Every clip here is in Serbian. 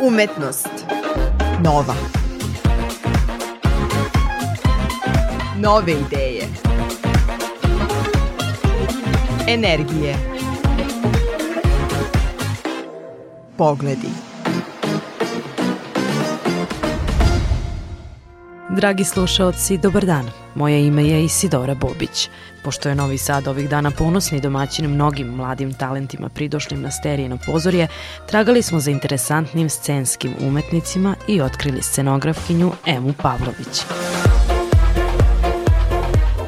Umetnost. Nova. Nove ideje. Energije. Pogledi. Dragi slušaoci, dobar dan. Moje ime je Isidora Bobić. Pošto je Novi Sad ovih dana ponosni domaćin mnogim mladim talentima pridošlim na sterijeno pozorje, tragali smo za interesantnim scenskim umetnicima i otkrili scenografkinju Emu Pavlović.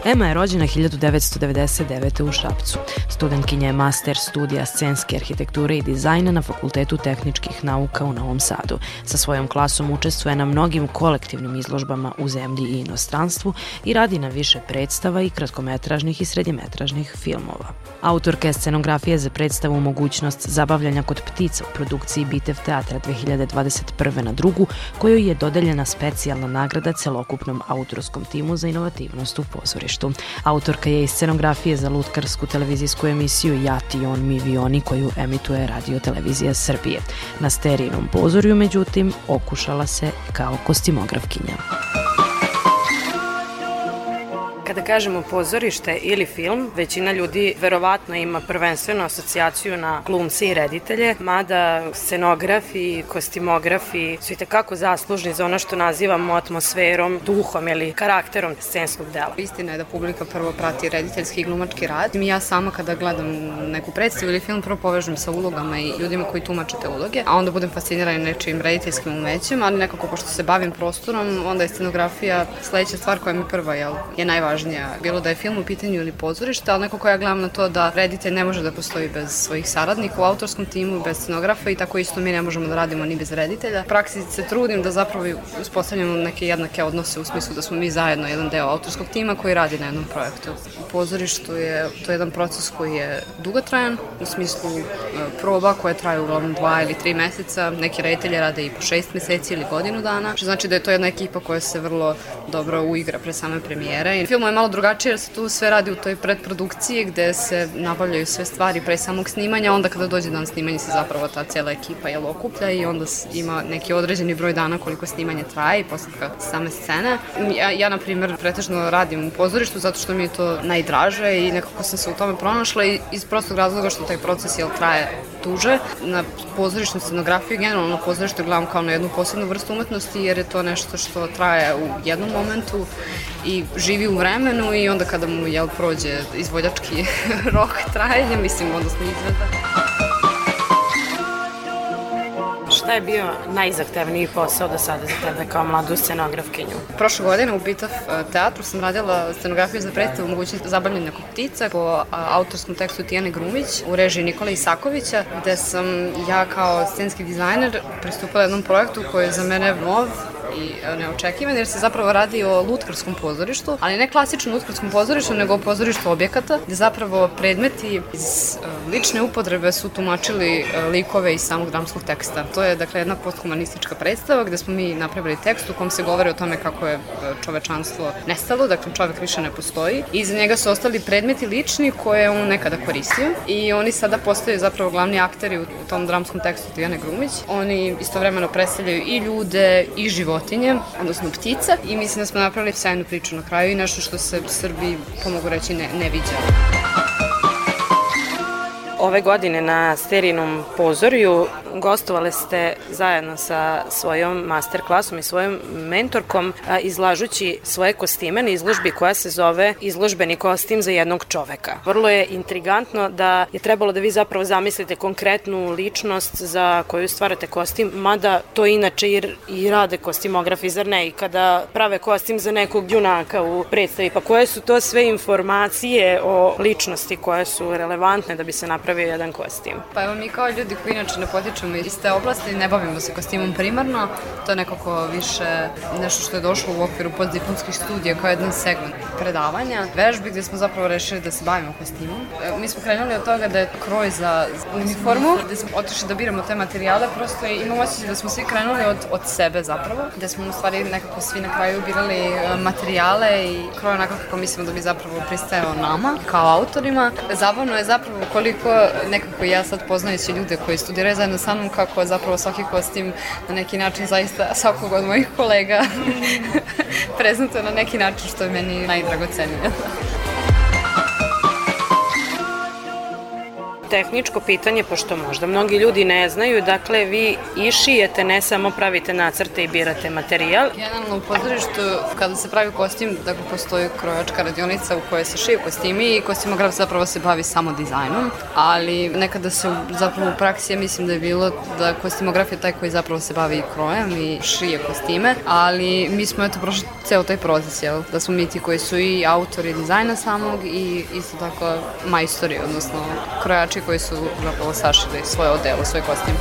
Ema je rođena 1999. u Šapcu. Studentkinja je master studija scenske arhitekture i dizajna na Fakultetu tehničkih nauka u Novom Sadu. Sa svojom klasom učestvuje na mnogim kolektivnim izložbama u zemlji i inostranstvu i radi na više predstava i kratkometražnih i srednjemetražnih filmova. Autorka je scenografije za predstavu mogućnost zabavljanja kod ptica u produkciji Bitev teatra 2021. na drugu, kojoj je dodeljena specijalna nagrada celokupnom autorskom timu za inovativnost u pozorištu. Autorka je i scenografije za lutkarsku televizijsku emisiju Ja ti on mi vi oni koju emituje Radio Televizija Srbije. Na sterijinom pozorju, međutim, okušala se kao kostimografkinja. Kada kažemo pozorište ili film, većina ljudi verovatno ima prvenstveno asocijaciju na glumci i reditelje, mada scenografi kostimografi su i tekako zaslužni za ono što nazivamo atmosferom, duhom ili karakterom scenskog dela. Istina je da publika prvo prati rediteljski i glumački rad. Ja sama kada gledam neku predstavu ili film prvo povežem sa ulogama i ljudima koji tumače te uloge, a onda budem fascinirana nečim rediteljskim umećem, ali nekako pošto se bavim prostorom, onda je scenografija sledeća stvar koja mi prva je, je najvažnija najvažnija, bilo da je film u pitanju ili pozorište, ali nekako ja gledam na to da reditelj ne može da postoji bez svojih saradnika u autorskom timu, bez scenografa i tako isto mi ne možemo da radimo ni bez reditelja. Praksi se trudim da zapravo uspostavljamo neke jednake odnose u smislu da smo mi zajedno jedan deo autorskog tima koji radi na jednom projektu. U pozorištu je to je jedan proces koji je dugotrajan, u smislu e, proba koje traju uglavnom dva ili tri meseca, neki reditelji rade i po šest meseci ili godinu dana, što znači da je to jedna ekipa koja se vrlo dobro uigra pre same premijere. I film je malo drugačije jer se tu sve radi u toj predprodukciji gde se nabavljaju sve stvari pre samog snimanja, onda kada dođe dan snimanja se zapravo ta cijela ekipa je okuplja i onda ima neki određeni broj dana koliko snimanje traje i posle same scene. Ja, ja na primjer, pretežno radim u pozorištu zato što mi je to najdraže i nekako sam se u tome pronašla i iz prostog razloga što taj proces jel, traje duže. Na pozorišnu scenografiju, generalno na pozorištu gledam kao na jednu posebnu vrstu umetnosti jer je to nešto što traje u jednom momentu i živi u vremenu i onda kada mu jel, prođe izvoljački rok trajanja, mislim, odnosno izveda. Šta je bio najzahtevniji posao do sada za tebe kao mladu scenografkinju? Prošle godine u Bitav e, teatru sam radila scenografiju za predstavu mogućnost zabavljanja ptica po autorskom tekstu Tijane Grumić u režiji Nikola Isakovića, gde sam ja kao scenski dizajner pristupala jednom projektu koji je za mene nov, i e, neočekivan jer se zapravo radi o lutkarskom pozorištu, ali ne klasičnom lutkarskom pozorištu, nego o pozorištu objekata, gde zapravo predmeti iz e, lične upotrebe su tumačili e, likove iz samog dramskog teksta. To je dakle jedna posthumanistička predstava gde smo mi napravili tekst u kom se govori o tome kako je čovečanstvo nestalo, dakle čovek više ne postoji. I iza njega su ostali predmeti lični koje je on nekada koristio i oni sada postaju zapravo glavni akteri u tom dramskom tekstu Tijane Grumić. Oni istovremeno predstavljaju i ljude i živote životinje, odnosno ptica i mislim da smo napravili sjajnu priču na kraju i nešto što se Srbiji, pomogu reći, ne, ne viđa. Ove godine na Sterinom pozorju gostovale ste zajedno sa svojom master klasom i svojom mentorkom izlažući svoje kostime na izložbi koja se zove izložbeni kostim za jednog čoveka. Vrlo je intrigantno da je trebalo da vi zapravo zamislite konkretnu ličnost za koju stvarate kostim, mada to inače i, i rade kostimografi, zar ne? I kada prave kostim za nekog junaka u predstavi, pa koje su to sve informacije o ličnosti koje su relevantne da bi se napravio jedan kostim? Pa evo mi kao ljudi koji inače ne potičemo iz te oblasti, ne bavimo se kostimom primarno, to je nekako više nešto što je došlo u okviru postdiplomskih studija kao jedan segment predavanja, vežbi gde smo zapravo rešili da se bavimo kostimom. E, mi smo krenuli od toga da je kroj za uniformu, gde smo otišli da biramo te materijale, prosto imamo osjećaj da smo svi krenuli od, od sebe zapravo, gde smo u stvari nekako svi na kraju birali e, materijale i kroj onako kako mislimo da bi zapravo pristajao nama kao autorima. Zabavno je zapravo koliko nekako ja sad poznajući ljude koji studiraju zajedno sa mnom, kako zapravo svaki kostim na neki način zaista svakog od mojih kolega prezentuje na neki način što je meni najdragocenije. Tehničko pitanje, pošto možda mnogi ljudi ne znaju, dakle vi i šijete, ne samo pravite nacrte i birate materijal. Generalno u pozorištu, kada se pravi kostim, dakle postoji krojačka radionica u kojoj se šije kostimi i kostimograf zapravo se bavi samo dizajnom, ali nekada se zapravo u praksi, ja mislim da je bilo da kostimograf je taj koji zapravo se bavi krojem i šije kostime, ali mi smo eto prošli ceo taj proces, jel? da smo mi ti koji su i autori dizajna samog i isto tako majstori, odnosno krojači igrači koji su zapravo sašili svoje odelo, svoj kostim.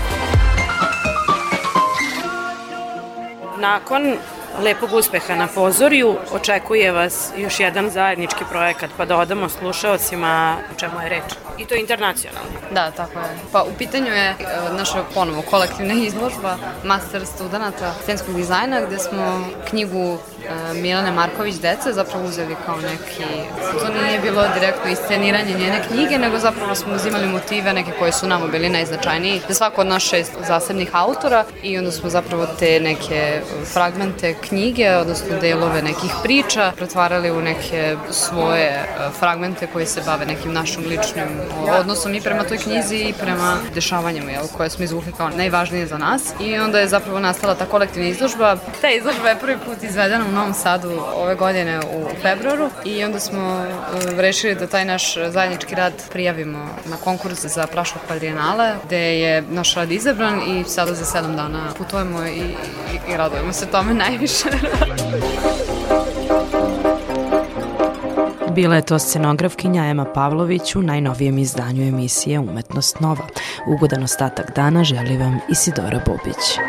Nakon lepog uspeha na pozorju. Očekuje vas još jedan zajednički projekat, pa da odamo slušalcima o čemu je reč. I to je internacionalno. Da, tako je. Pa u pitanju je e, naša ponovo kolektivna izložba master studenta scenskog dizajna gde smo knjigu e, Milane Marković Deca zapravo uzeli kao neki, to nije bilo direktno isceniranje njene knjige, nego zapravo smo uzimali motive neke koje su nama bili najznačajniji, da svako od nas šest zasebnih autora i onda smo zapravo te neke fragmente knjige, odnosno delove nekih priča, pretvarali u neke svoje e, fragmente koji se bave nekim našim ličnim odnosom i prema toj knjizi i prema dešavanjima jel, koje smo izvukli kao najvažnije za nas. I onda je zapravo nastala ta kolektivna izložba. Ta izložba je prvi put izvedena u Novom Sadu ove godine u februaru i onda smo e, rešili da taj naš zajednički rad prijavimo na konkurs za Praškog kvadrijenale, gde je naš rad izabran i sada za sedam dana putujemo i, i, i radujemo se tome najviše Bila je to scenografkinja Ema Pavlović u najnovijem izdanju emisije Umetnost Nova. Ugodan ostatak dana želi vam Isidora Bobić.